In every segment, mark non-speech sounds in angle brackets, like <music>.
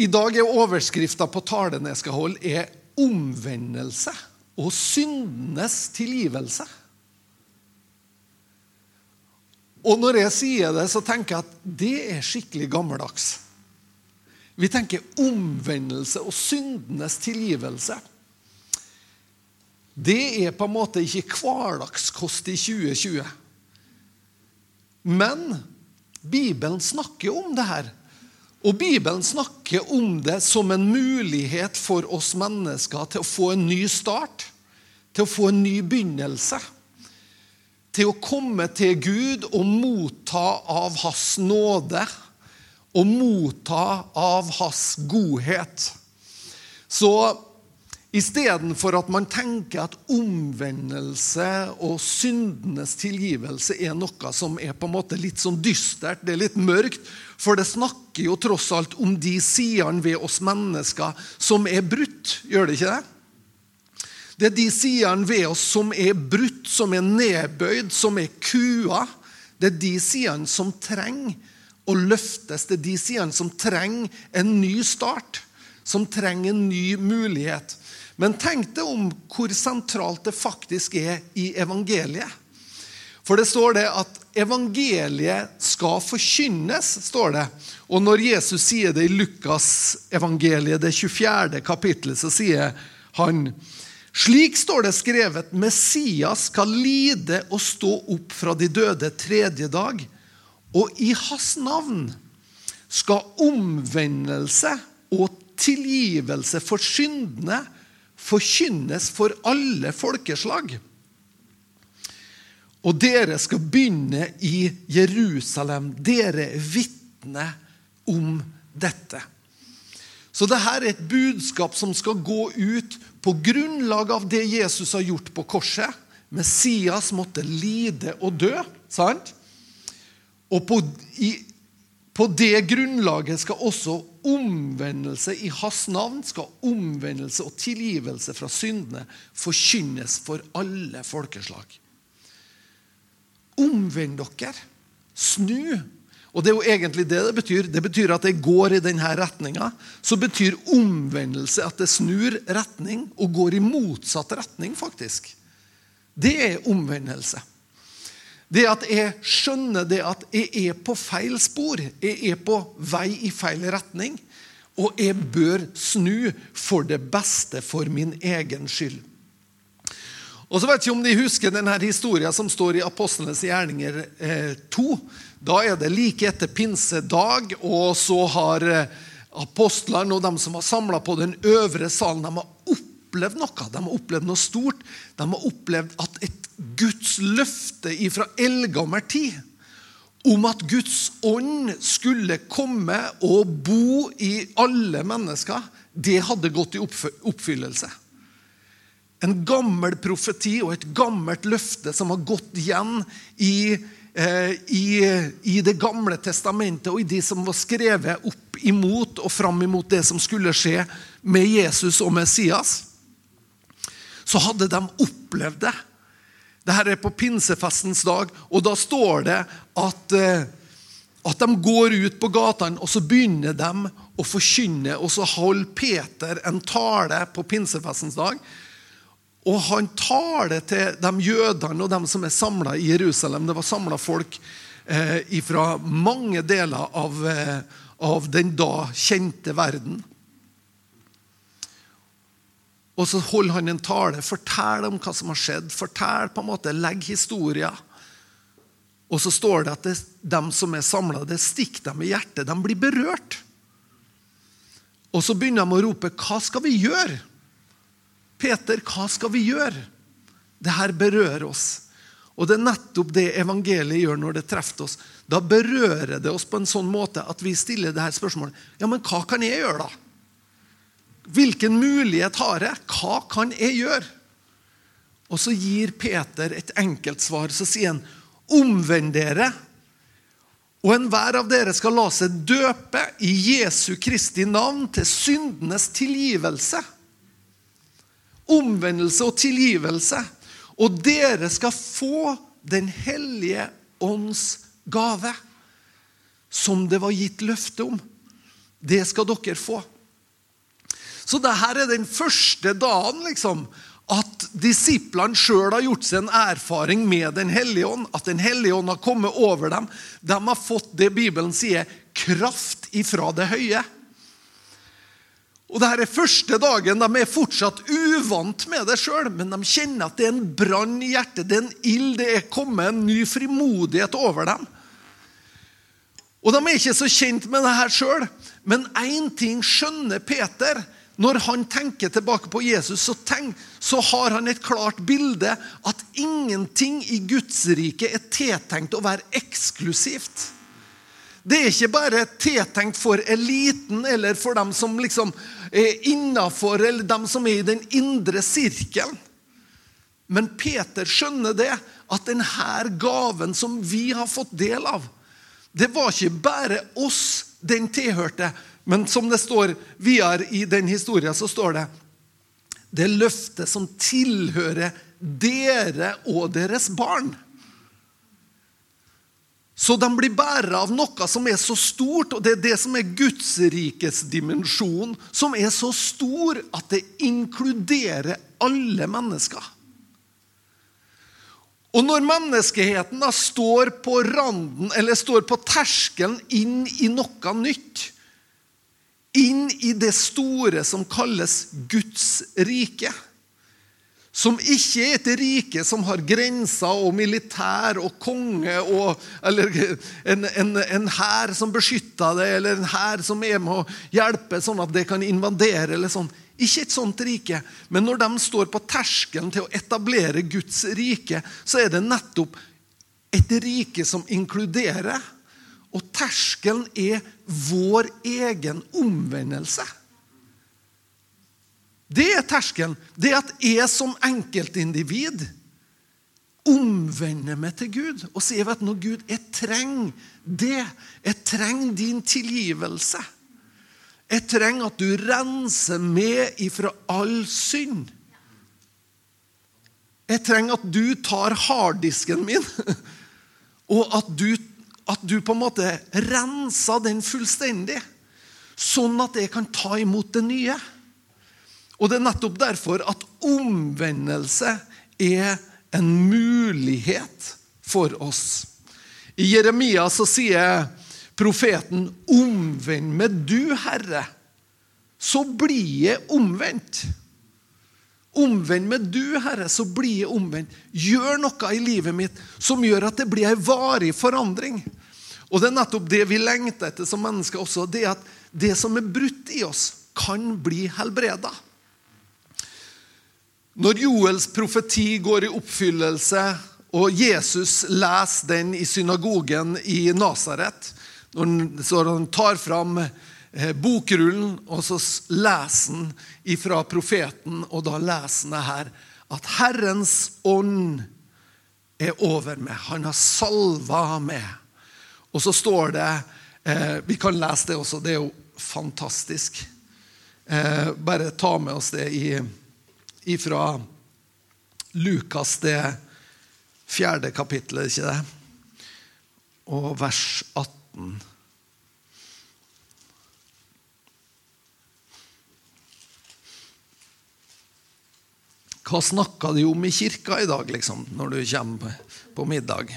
I dag er overskrifta på talen jeg skal holde, er 'Omvendelse og syndenes tilgivelse'. Og når jeg sier det, så tenker jeg at det er skikkelig gammeldags. Vi tenker omvendelse og syndenes tilgivelse. Det er på en måte ikke hverdagskost i 2020. Men Bibelen snakker om det her. Og Bibelen snakker om det som en mulighet for oss mennesker til å få en ny start, til å få en ny begynnelse. Til å komme til Gud og motta av Hans nåde og motta av Hans godhet. Så Istedenfor at man tenker at omvendelse og syndenes tilgivelse er noe som er på en måte litt sånn dystert, det er litt mørkt, for det snakker jo tross alt om de sidene ved oss mennesker som er brutt. Gjør det ikke det? Det er de sidene ved oss som er brutt, som er nedbøyd, som er kua. Det er de sidene som trenger å løftes. Det er de sidene som trenger en ny start, som trenger en ny mulighet. Men tenk deg om hvor sentralt det faktisk er i evangeliet. For det står det at evangeliet skal forkynnes, står det. Og når Jesus sier det i Lukas evangeliet, det 24. kapittelet, så sier han slik står det skrevet, Messias skal lide og stå opp fra de døde tredje dag, og i hans navn skal omvendelse og tilgivelse for syndene forkynnes for alle folkeslag. Og dere skal begynne i Jerusalem. Dere er vitner om dette. Så dette er et budskap som skal gå ut på grunnlag av det Jesus har gjort på korset. Messias måtte lide og dø. sant? Og på, i, på det grunnlaget skal også omvendelse i hans navn, skal omvendelse og tilgivelse fra syndene forkynnes for alle folkeslag. Omvend dere. Snu. Og det er jo egentlig det det betyr. Det betyr at det går i denne retninga. Så betyr omvendelse at det snur retning og går i motsatt retning, faktisk. Det er omvendelse. Det at jeg skjønner det at jeg er på feil spor. Jeg er på vei i feil retning. Og jeg bør snu for det beste for min egen skyld. Og så vet jeg om de husker denne historien som står i Apostlenes gjerninger 2. Eh, da er det like etter pinsedag, og så har eh, apostlene og de som var samla på den øvre salen, de har opplevd noe. De har opplevd noe stort. De har opplevd at et Guds løfte fra eldgammel tid om at Guds ånd skulle komme og bo i alle mennesker, det hadde gått i oppfyllelse. En gammel profeti og et gammelt løfte som har gått igjen i, eh, i, i Det gamle testamentet og i de som var skrevet opp imot og fram imot det som skulle skje med Jesus og Messias. Så hadde de opplevd det dette er på pinsefestens dag, og da står det at, eh, at de går ut på gatene, og så begynner de å forkynne. Og så holder Peter en tale på pinsefestens dag. Og han taler til de jødene og de som er samla i Jerusalem. Det var samla folk eh, fra mange deler av, eh, av den da kjente verden. Og så holder han en tale, forteller om hva som har skjedd, fortell på en måte, legg historier. Og så står det at det, de som er samla, det stikker dem i hjertet. De blir berørt. Og så begynner de å rope 'Hva skal vi gjøre?' Peter, hva skal vi gjøre? Det her berører oss. Og det er nettopp det evangeliet gjør når det treffer oss. Da berører det oss på en sånn måte at vi stiller det her spørsmålet. Ja, men hva kan jeg gjøre, da? Hvilken mulighet har jeg? Hva kan jeg gjøre? Og så gir Peter et enkelt svar. Så sier han, omvend dere, og enhver av dere skal la seg døpe i Jesu Kristi navn til syndenes tilgivelse. Omvendelse og tilgivelse. Og dere skal få Den hellige ånds gave, som det var gitt løfte om. Det skal dere få. Så dette er den første dagen liksom, at disiplene sjøl har gjort seg en erfaring med Den hellige ånd. At Den hellige ånd har kommet over dem. De har fått det Bibelen sier, kraft ifra det høye. Og Dette er første dagen de er fortsatt uvant med det sjøl, men de kjenner at det er en brann i hjertet, det er en ild, det er kommet en ny frimodighet over dem. Og De er ikke så kjent med det her sjøl, men én ting skjønner Peter. Når han tenker tilbake på Jesus, så, tenk, så har han et klart bilde at ingenting i Guds rike er tiltenkt å være eksklusivt. Det er ikke bare tiltenkt for eliten eller for dem som liksom er innafor, eller dem som er i den indre sirkelen. Men Peter skjønner det, at denne gaven som vi har fått del av, det var ikke bare oss den tilhørte, men som det står videre i den historien, så står det det løftet som tilhører dere og deres barn. Så de blir bærere av noe som er så stort, og det er det som er Guds rikes dimensjon, som er så stor at det inkluderer alle mennesker. Og når menneskeheten da står på randen, eller står på terskelen inn i noe nytt, inn i det store som kalles Guds rike. Som ikke er et rike som har grenser og militær og konge og, Eller en hær som beskytter det, eller en hær som er med å hjelpe sånn at det kan invadere. eller sånn. Ikke et sånt rike. Men når de står på terskelen til å etablere Guds rike, så er det nettopp et rike som inkluderer og terskelen er vår egen omvendelse. Det er terskelen. Det at jeg som enkeltindivid omvender meg til Gud og sier vet du, Gud, jeg trenger det. Jeg trenger din tilgivelse. Jeg trenger at du renser meg ifra all synd. Jeg trenger at du tar harddisken min, <laughs> og at du at du på en måte renser den fullstendig, sånn at jeg kan ta imot det nye. Og Det er nettopp derfor at omvendelse er en mulighet for oss. I Jeremia så sier profeten, 'Omvend meg du, Herre, så blir jeg omvendt'. Omvend meg du, Herre, så blir jeg omvendt. Gjør noe i livet mitt som gjør at det blir en varig forandring. Og Det er nettopp det vi lengter etter som mennesker også. Det at det som er brutt i oss, kan bli helbreda. Når Joels profeti går i oppfyllelse, og Jesus leser den i synagogen i Nasaret, når han tar fram Eh, bokrullen, og så leser han ifra profeten, og da leser han her at Herrens ånd er over meg. Han har salva meg. Og så står det eh, Vi kan lese det også. Det er jo fantastisk. Eh, bare ta med oss det ifra Lukas, det fjerde kapittelet, ikke det? Og vers 18. Hva snakka de om i kirka i dag, liksom, når du kommer på middag?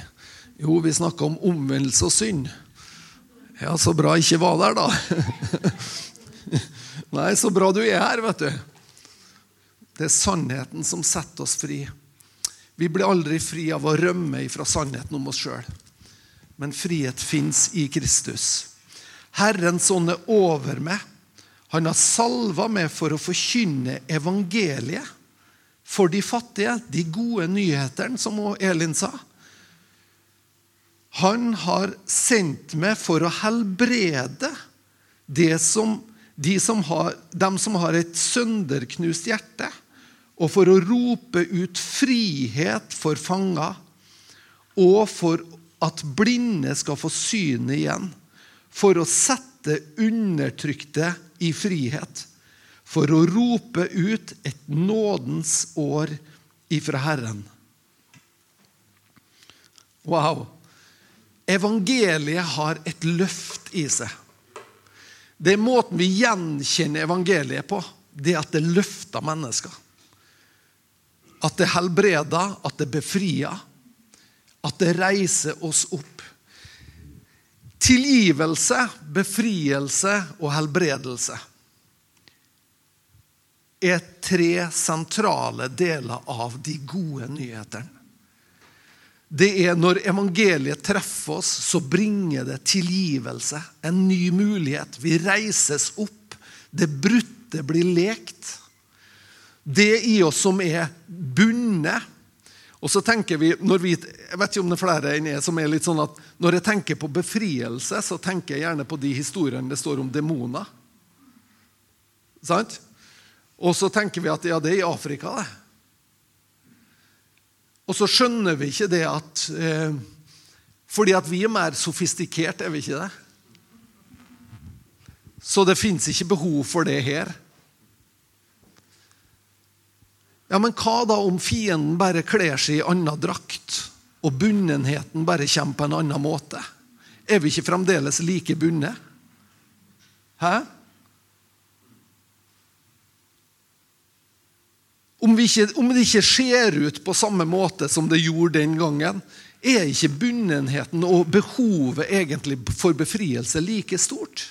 Jo, vi snakka om omvendelse og synd. Ja, så bra jeg ikke var der, da. <laughs> Nei, så bra du er her, vet du. Det er sannheten som setter oss fri. Vi blir aldri fri av å rømme ifra sannheten om oss sjøl. Men frihet fins i Kristus. Herrens ånd er over meg. Han har salva meg for å forkynne evangeliet for de fattige, de gode nyhetene, som Elin sa. Han har sendt meg for å helbrede som, de som har, dem som har et sønderknust hjerte, og for å rope ut frihet for fanger, og for at blinde skal få synet igjen, for å sette undertrykte i frihet for å rope ut et nådens år ifra Herren. Wow! Evangeliet har et løft i seg. Det er måten vi gjenkjenner evangeliet på. Det at det løfter mennesker. At det helbreder, at det befrier. At det reiser oss opp. Tilgivelse, befrielse og helbredelse er tre sentrale deler av de gode nyhetene. Det er når evangeliet treffer oss, så bringer det tilgivelse. En ny mulighet. Vi reises opp. Det brutte blir lekt. Det i oss som er bundet. Og så tenker vi, vi, Jeg vet ikke om det er flere enn jeg som er litt sånn at når jeg tenker på befrielse, så tenker jeg gjerne på de historiene det står om demoner. Sant? Og så tenker vi at ja, det er i Afrika, det. Og så skjønner vi ikke det at eh, Fordi at vi er mer sofistikert, er vi ikke det? Så det fins ikke behov for det her. Ja, Men hva da om fienden bare kler seg i annen drakt, og bunnenheten bare kommer på en annen måte? Er vi ikke fremdeles like bundet? Hæ? Om, ikke, om, det ikke ser ut på samme måte som det gjorde den gangen, er ikke bunnenheten og behovet egentlig for befrielse like stort.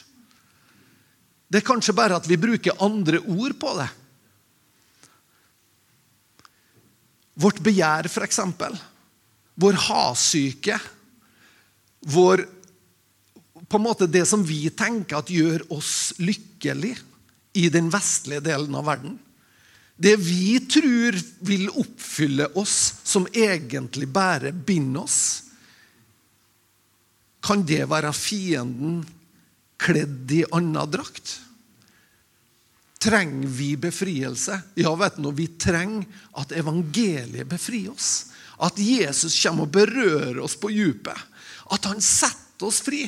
Det er kanskje bare at vi bruker andre ord på det. Vårt begjær, f.eks. Vår hasyke. Vår På en måte det som vi tenker at gjør oss lykkelig i den vestlige delen av verden. Det vi tror vil oppfylle oss, som egentlig bare binder oss, kan det være fienden kledd i annen drakt? Trenger vi befrielse? Ja, vet du, vi trenger at evangeliet befrir oss. At Jesus kommer og berører oss på djupet. At han setter oss fri.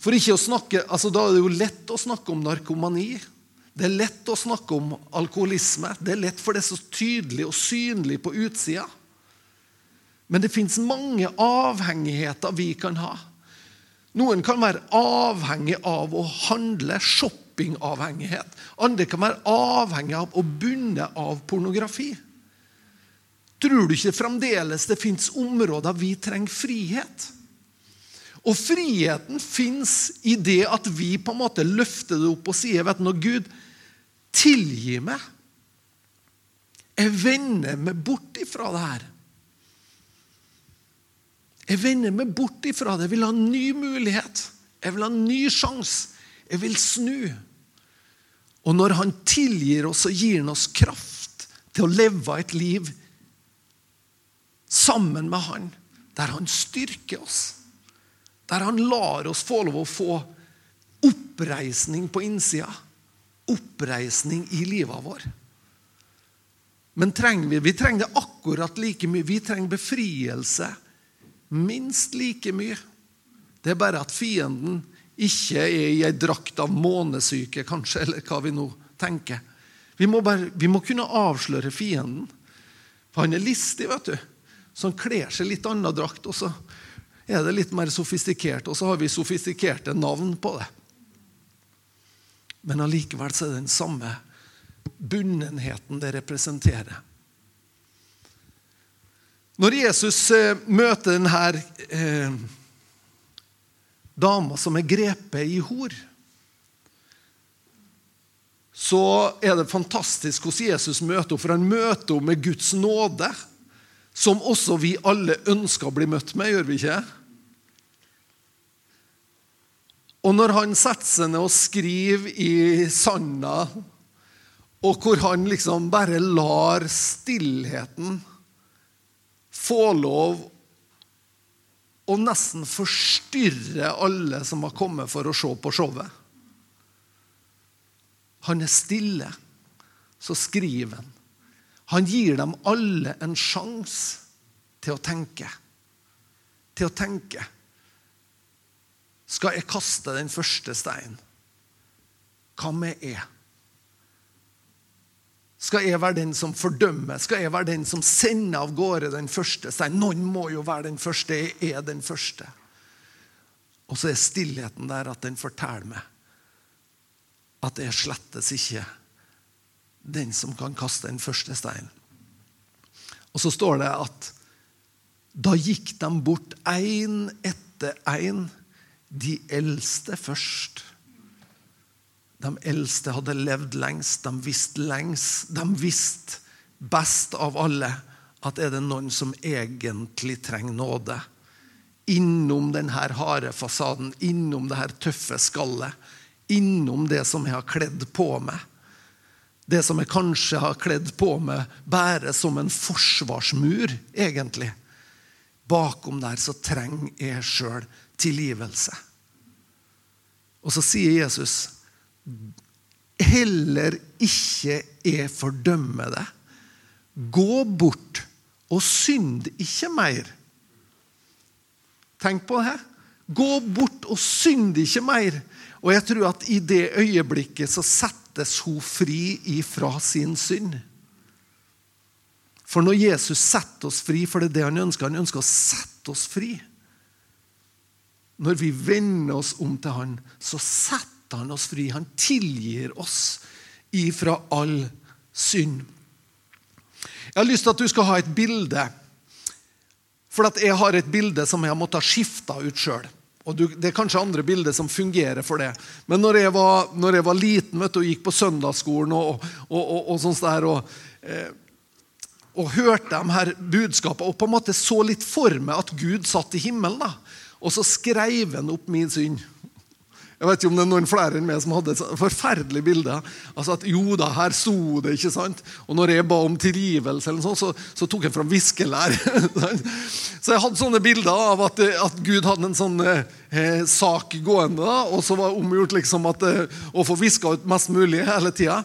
For ikke å snakke, altså Da er det jo lett å snakke om narkomani. Det er lett å snakke om alkoholisme. Det er lett for det er så tydelig og synlig på utsida. Men det fins mange avhengigheter vi kan ha. Noen kan være avhengig av å handle, shoppingavhengighet. Andre kan være avhengig av og bundet av pornografi. Tror du ikke fremdeles det fins områder vi trenger frihet? Og friheten fins i det at vi på en måte løfter det opp og sier vet du når Gud, tilgi meg. Jeg vender meg bort ifra det her. Jeg vender meg bort ifra det. Jeg vil ha en ny mulighet. Jeg vil ha en ny sjanse. Jeg vil snu. Og når han tilgir oss og gir oss kraft til å leve et liv sammen med han, der han styrker oss der han lar oss få lov å få oppreisning på innsida. Oppreisning i livet vår. Men trenger vi, vi trenger det akkurat like mye. Vi trenger befrielse minst like mye. Det er bare at fienden ikke er i ei drakt av månesyke, kanskje, <laughs> eller hva vi nå tenker. Vi må, bare, vi må kunne avsløre fienden. For han er listig, vet du. Så han kler seg litt annen drakt. og så er det litt mer sofistikert, og så har vi sofistikerte navn på det. Men allikevel er det den samme bunnenheten det representerer. Når Jesus eh, møter denne eh, dama som er grepet i hor, så er det fantastisk hvordan Jesus møter henne. For han møter henne med Guds nåde, som også vi alle ønsker å bli møtt med. gjør vi ikke? Og når han setter seg ned og skriver i sanda, og hvor han liksom bare lar stillheten få lov å nesten forstyrre alle som har kommet for å se på showet Han er stille, så skriver han. Han gir dem alle en sjanse til å tenke. Til å tenke skal jeg kaste den første steinen. Hva med jeg? Skal jeg være den som fordømmer? Skal jeg være den som sender av gårde den første steinen? Noen må jo være den første. Jeg er den første. Og så er stillheten der at den forteller meg at jeg slettes ikke den som kan kaste den første steinen. Og så står det at da gikk de bort én etter én, de eldste først. De eldste hadde levd lengst, de visste lengst. De visste best av alle at er det noen som egentlig trenger nåde, innom denne harde fasaden, innom det her tøffe skallet, innom det som jeg har kledd på meg, det som jeg kanskje har kledd på meg, bare som en forsvarsmur, egentlig. Bakom der så trenger jeg sjøl tilgivelse. Og så sier Jesus heller ikke jeg fordømmer det. Gå bort og synd ikke mer. Tenk på det. her. Gå bort og synd ikke mer. Og jeg tror at i det øyeblikket så settes hun fri ifra sin synd. For når Jesus setter oss fri, for det er det han ønsker Han ønsker å sette oss fri. Når vi vender oss om til han, så setter han oss fri. Han tilgir oss ifra all synd. Jeg har lyst til at du skal ha et bilde. For jeg har et bilde som jeg har måttet skifte ut sjøl. Det er kanskje andre bilder som fungerer for det. Men når jeg var, når jeg var liten du, og gikk på søndagsskolen og, og, og, og sånt der, og, eh, og hørte de her budskapene og på en måte så litt for meg at Gud satt i himmelen, da, og så skrev han opp min synd. Jeg vet ikke om det er noen flere enn meg som hadde et forferdelig bilde. Altså at jo da, her sto det, ikke sant? Og når jeg ba om tilgivelse, eller sånt, så, så tok jeg fram viskelær. <laughs> så jeg hadde sånne bilder av at, at Gud hadde en sånn eh, sak gående, og så var det omgjort liksom at, eh, å få viska ut mest mulig hele tida.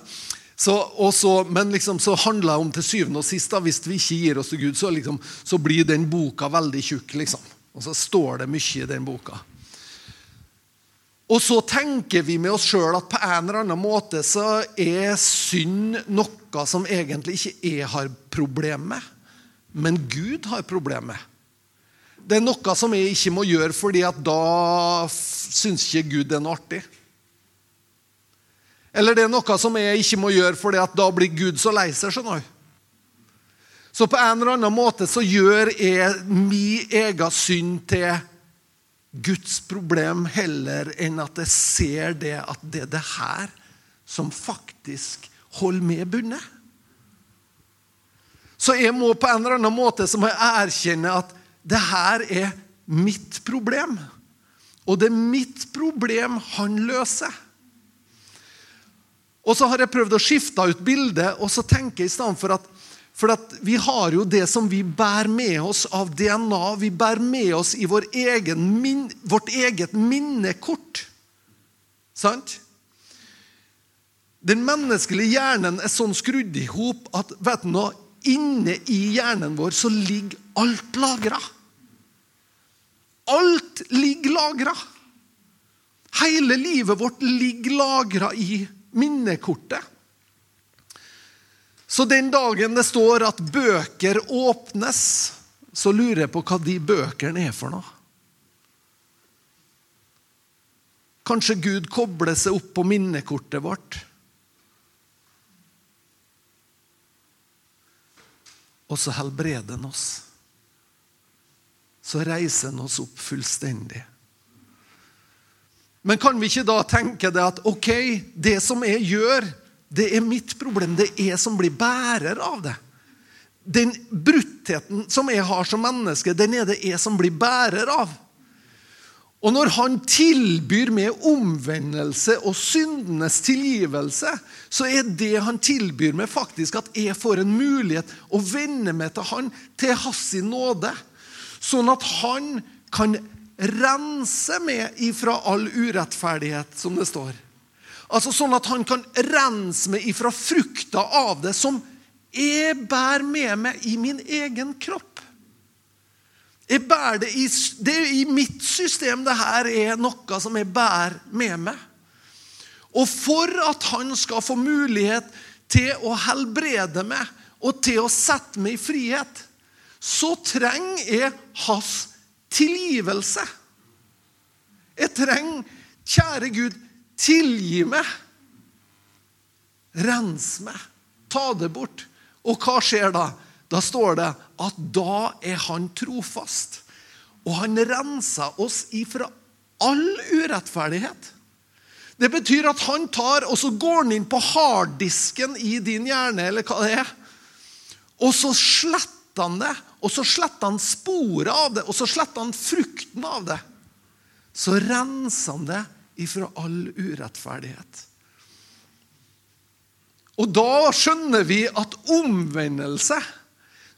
Så, også, men liksom, så handler det om til syvende og sist, da, hvis vi ikke gir oss til Gud, så, liksom, så blir den boka veldig tjukk. Liksom. Og så står det mye i den boka. Og så tenker vi med oss sjøl at på en eller annen måte så er synd noe som egentlig ikke jeg har problem med, men Gud har problem med. Det er noe som jeg ikke må gjøre, fordi at da syns ikke Gud det er noe artig. Eller det er noe som jeg ikke må gjøre, fordi at da blir Gud så lei seg. skjønner du. Så på en eller annen måte så gjør jeg min egen synd til Guds problem heller enn at jeg ser det at det er det her som faktisk holder meg bundet. Så jeg må på en eller annen måte så må jeg erkjenne at det her er mitt problem. Og det er mitt problem han løser. Og så har jeg prøvd å skifte ut bildet, og så tenker jeg i stedet for at for vi har jo det som vi bærer med oss av DNA. Vi bærer med oss i vår egen, vårt eget minnekort. Sant? Den menneskelige hjernen er sånn skrudd i hop at vet du noe, inne i hjernen vår så ligger alt lagra. Alt ligger lagra. Hele livet vårt ligger lagra i minnekortet. Så den dagen det står at bøker åpnes, så lurer jeg på hva de bøkene er for noe. Kanskje Gud kobler seg opp på minnekortet vårt. Og så helbreder han oss. Så reiser han oss opp fullstendig. Men kan vi ikke da tenke det at ok, det som jeg gjør det er mitt problem. Det er jeg som blir bærer av det. Den bruttheten som jeg har som menneske, den er det jeg som blir bærer av. Og når han tilbyr meg omvendelse og syndenes tilgivelse, så er det han tilbyr meg, faktisk at jeg får en mulighet å vende meg til han, til hans nåde. Sånn at han kan rense meg ifra all urettferdighet, som det står. Altså Sånn at han kan rense meg ifra frukta av det som jeg bærer med meg i min egen kropp. Jeg bærer det i, det i mitt system. det her er noe som jeg bærer med meg. Og for at han skal få mulighet til å helbrede meg og til å sette meg i frihet, så trenger jeg hans tilgivelse. Jeg trenger, kjære Gud, tilgi meg. Rens meg. Ta det bort. Og hva skjer da? Da står det at da er han trofast. Og han renser oss ifra all urettferdighet. Det betyr at han tar, og så går han inn på harddisken i din hjerne, eller hva det er. Og så sletter han det, og så sletter han sporet av det, og så sletter han frukten av det. Så renser han det ifra all urettferdighet. Og da skjønner vi at omvendelse,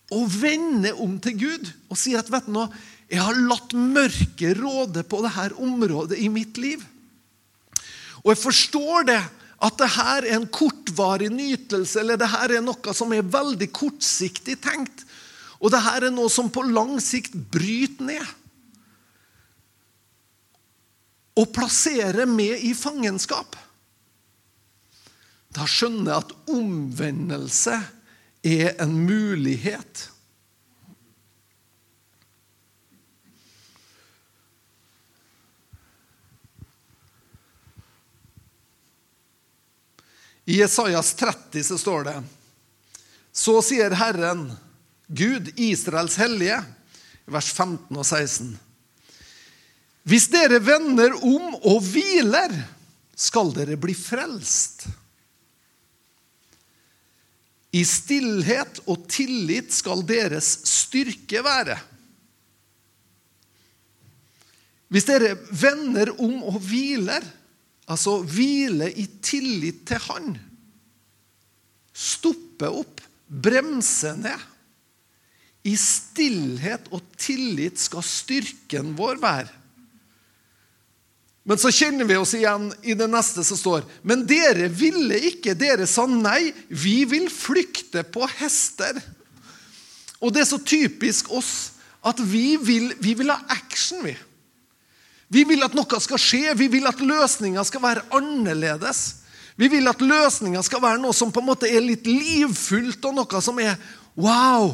å vende om til Gud og si at vet du nå, jeg har latt mørket råde på dette området i mitt liv. Og jeg forstår det, at det her er en kortvarig nytelse, eller det her er noe som er veldig kortsiktig tenkt. Og det her er noe som på lang sikt bryter ned. Og plassere meg i fangenskap. Da skjønner jeg at omvendelse er en mulighet. I Jesajas 30 så står det Så sier Herren, Gud, Israels hellige, vers 15 og 16. Hvis dere vender om og hviler, skal dere bli frelst. I stillhet og tillit skal deres styrke være. Hvis dere vender om og hviler, Altså hvile i tillit til Han. Stoppe opp, bremse ned. I stillhet og tillit skal styrken vår være. Men så kjenner vi oss igjen i det neste som står. Men dere ville ikke. Dere sa nei. Vi vil flykte på hester. Og det er så typisk oss at vi vil, vi vil ha action, vi. Vi vil at noe skal skje. Vi vil at løsninga skal være annerledes. Vi vil at løsninga skal være noe som på en måte er litt livfullt, og noe som er wow.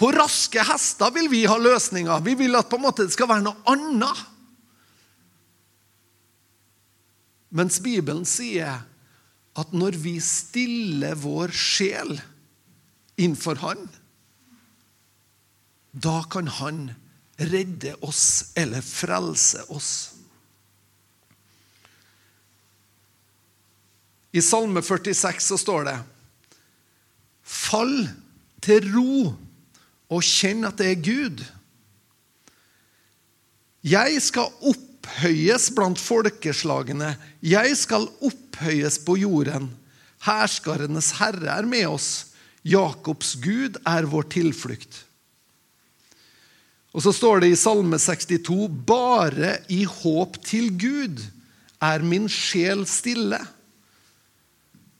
På raske hester vil vi ha løsninger. Vi vil at det skal være noe annet. Mens Bibelen sier at når vi stiller vår sjel innenfor Han, da kan Han redde oss eller frelse oss. I Salme 46 så står det Fall til ro og kjenn at det er Gud. Jeg skal opphøyes blant folkeslagene. Jeg skal opphøyes på jorden. Herskarenes herre er med oss. Jakobs Gud er vår tilflukt. Og så står det i Salme 62.: Bare i håp til Gud er min sjel stille.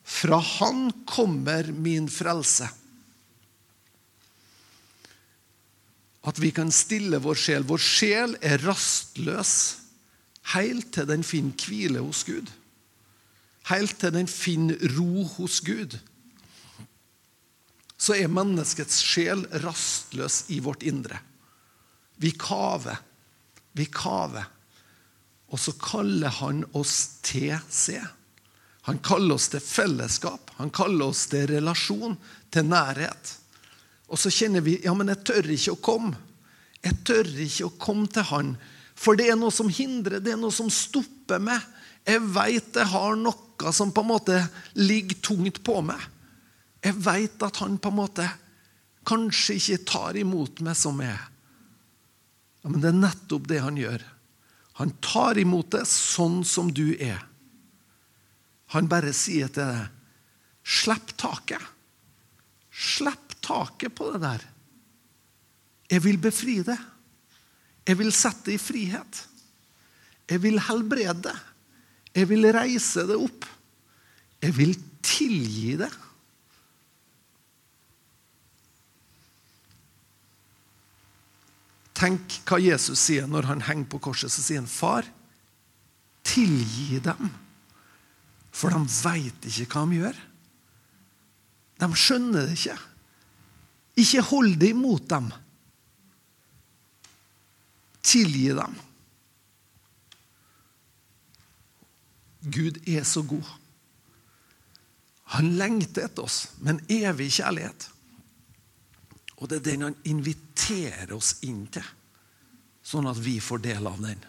Fra Han kommer min frelse. At vi kan stille vår sjel. Vår sjel er rastløs helt til den finner hvile hos Gud. Helt til den finner ro hos Gud. Så er menneskets sjel rastløs i vårt indre. Vi kaver. Vi kaver. Og så kaller han oss til seg. Han kaller oss til fellesskap. Han kaller oss til relasjon, til nærhet. Og så kjenner vi ja, men jeg tør ikke å komme. Jeg tør ikke å komme til han. For det er noe som hindrer, det er noe som stopper meg. Jeg veit jeg har noe som på en måte ligger tungt på meg. Jeg veit at han på en måte kanskje ikke tar imot meg som jeg er. Ja, Men det er nettopp det han gjør. Han tar imot det sånn som du er. Han bare sier til deg, 'Slipp taket.' Slipp taket på det der. Jeg vil befri det. Jeg vil sette det i frihet. Jeg vil helbrede det. Jeg vil reise det opp. Jeg vil tilgi det. Tenk hva Jesus sier når han henger på korset. Så sier han, 'Far, tilgi dem, for de veit ikke hva de gjør.' De skjønner det ikke. Ikke hold det imot dem. Tilgi dem. Gud er så god. Han lengter etter oss med en evig kjærlighet. Og det er den han inviterer oss inn til, sånn at vi får del av den.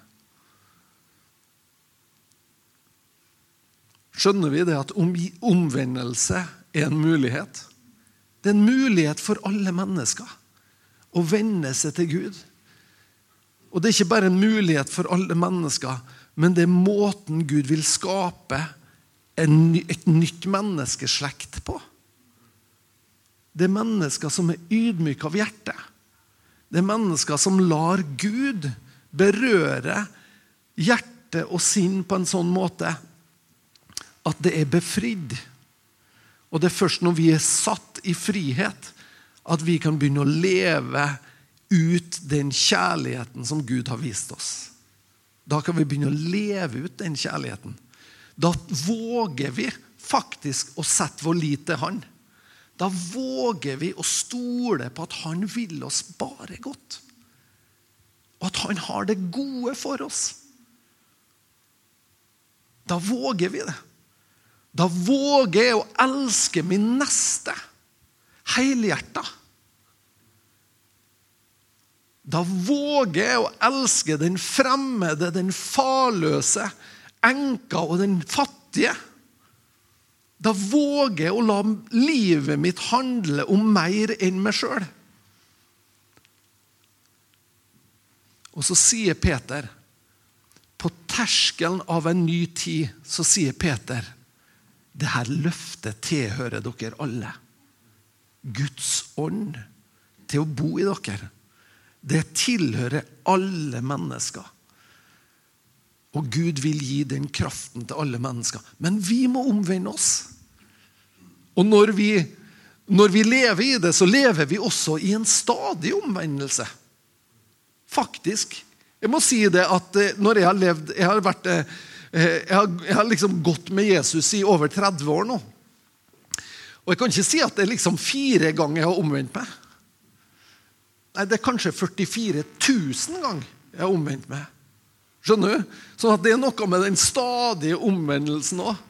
Skjønner vi det at omvendelse er en mulighet? Det er en mulighet for alle mennesker å vende seg til Gud. Og det er ikke bare en mulighet for alle mennesker, men det er måten Gud vil skape en, et nytt menneskeslekt på. Det er mennesker som er ydmyke av hjerte. Det er mennesker som lar Gud berøre hjerte og sinn på en sånn måte at det er befridd. Og det er først når vi er satt i frihet, at vi kan begynne å leve ut den kjærligheten som Gud har vist oss. Da kan vi begynne å leve ut den kjærligheten. Da våger vi faktisk å sette vår lit til Han. Da våger vi å stole på at Han vil oss bare godt. Og at Han har det gode for oss. Da våger vi det. Da våger jeg å elske min neste helhjerta. Da våger jeg å elske den fremmede, den farløse, enka og den fattige. Da våger jeg å la livet mitt handle om mer enn meg sjøl. Og så sier Peter, på terskelen av en ny tid, så sier Peter det her løftet tilhører dere alle. Guds ånd til å bo i dere. Det tilhører alle mennesker. Og Gud vil gi den kraften til alle mennesker. Men vi må omvende oss. Og når vi, når vi lever i det, så lever vi også i en stadig omvendelse. Faktisk. Jeg må si det at eh, når jeg har levd Jeg har, vært, eh, jeg har, jeg har liksom gått med Jesus i over 30 år nå. Og jeg kan ikke si at det er liksom fire ganger jeg har omvendt meg. Nei, det er kanskje 44 000 ganger jeg har omvendt meg. Skjønner du? Sånn at det er noe med den stadige omvendelsen òg.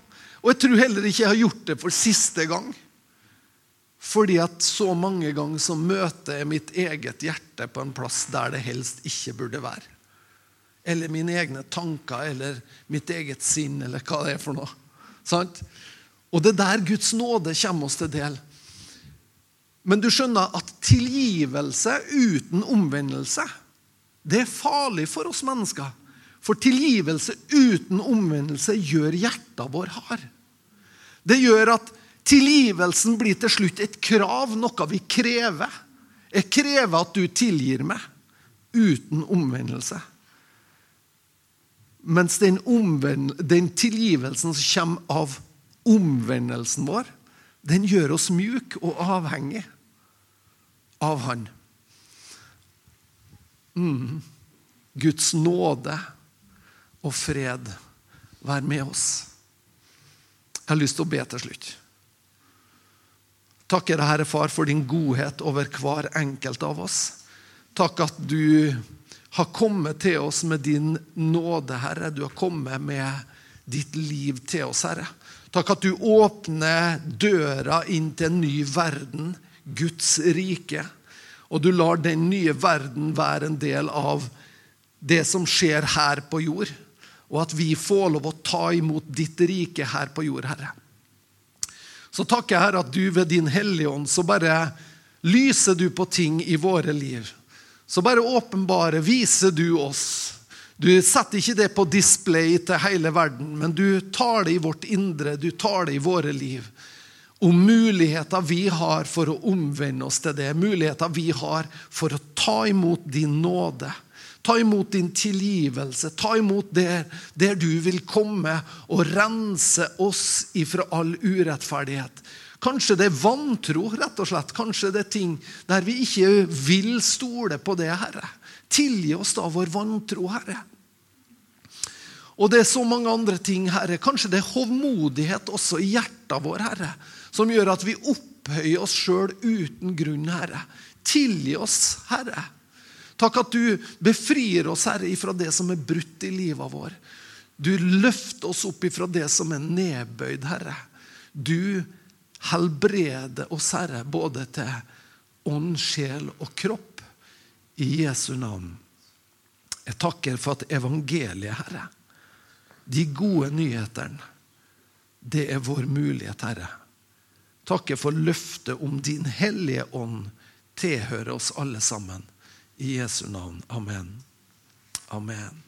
Og jeg tror heller ikke jeg har gjort det for siste gang. Fordi at så mange ganger så møter jeg mitt eget hjerte på en plass der det helst ikke burde være. Eller mine egne tanker eller mitt eget sinn eller hva det er for noe. Sant? Og det er der Guds nåde kommer oss til del. Men du skjønner at tilgivelse uten omvendelse, det er farlig for oss mennesker. For tilgivelse uten omvendelse gjør hjertet vår hard. Det gjør at tilgivelsen blir til slutt et krav, noe vi krever. Jeg krever at du tilgir meg, uten omvendelse. Mens den, den tilgivelsen som kommer av omvendelsen vår, den gjør oss mjuk og avhengig av Han. Mm. Guds nåde og fred være med oss. Jeg har lyst til å be til slutt. Takker deg, Herre Far, for din godhet over hver enkelt av oss. Takk at du har kommet til oss med din nåde, Herre. Du har kommet med ditt liv til oss, Herre. Takk at du åpner døra inn til en ny verden, Guds rike. Og du lar den nye verden være en del av det som skjer her på jord. Og at vi får lov å ta imot ditt rike her på jord, Herre. Så takker jeg, Herre, at du ved din Hellige Ånd så bare lyser du på ting i våre liv. Så bare åpenbare, viser du oss du setter ikke det på display til hele verden, men du tar det i vårt indre, du tar det i våre liv. Om muligheter vi har for å omvende oss til det, muligheter vi har for å ta imot din nåde. Ta imot din tilgivelse. Ta imot der, der du vil komme og rense oss ifra all urettferdighet. Kanskje det er vantro, rett og slett. Kanskje det er ting der vi ikke vil stole på det, Herre. Tilgi oss da vår vantro, Herre. Og det er så mange andre ting, Herre. Kanskje det er hovmodighet også i hjertet vår, Herre, som gjør at vi opphøyer oss sjøl uten grunn, Herre. Tilgi oss, Herre. Takk at du befrir oss, Herre, ifra det som er brutt i livet vår. Du løfter oss opp ifra det som er nedbøyd, Herre. Du helbreder oss, Herre, både til ånd, sjel og kropp. I Jesu navn. Jeg takker for at evangeliet, Herre, de gode nyhetene, det er vår mulighet, Herre. Takker for løftet om din hellige ånd tilhører oss alle sammen. I Jesu navn. Amen. Amen.